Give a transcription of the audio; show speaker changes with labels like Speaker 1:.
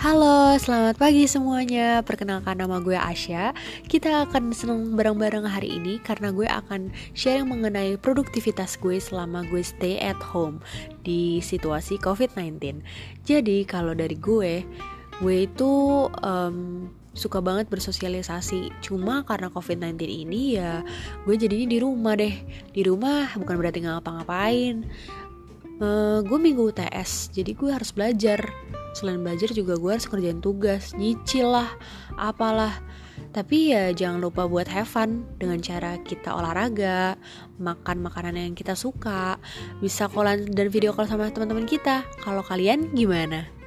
Speaker 1: Halo, selamat pagi semuanya. Perkenalkan nama gue Asya. Kita akan seneng bareng-bareng hari ini karena gue akan sharing mengenai produktivitas gue selama gue stay at home di situasi COVID-19. Jadi kalau dari gue, gue itu um, suka banget bersosialisasi. Cuma karena COVID-19 ini ya gue jadinya di rumah deh. Di rumah bukan berarti ngapa-ngapain. Uh, gue minggu UTS, jadi gue harus belajar selain belajar juga gue harus kerjain tugas nyicil lah apalah tapi ya jangan lupa buat have fun dengan cara kita olahraga, makan makanan yang kita suka, bisa call dan video call sama teman-teman kita. Kalau kalian gimana?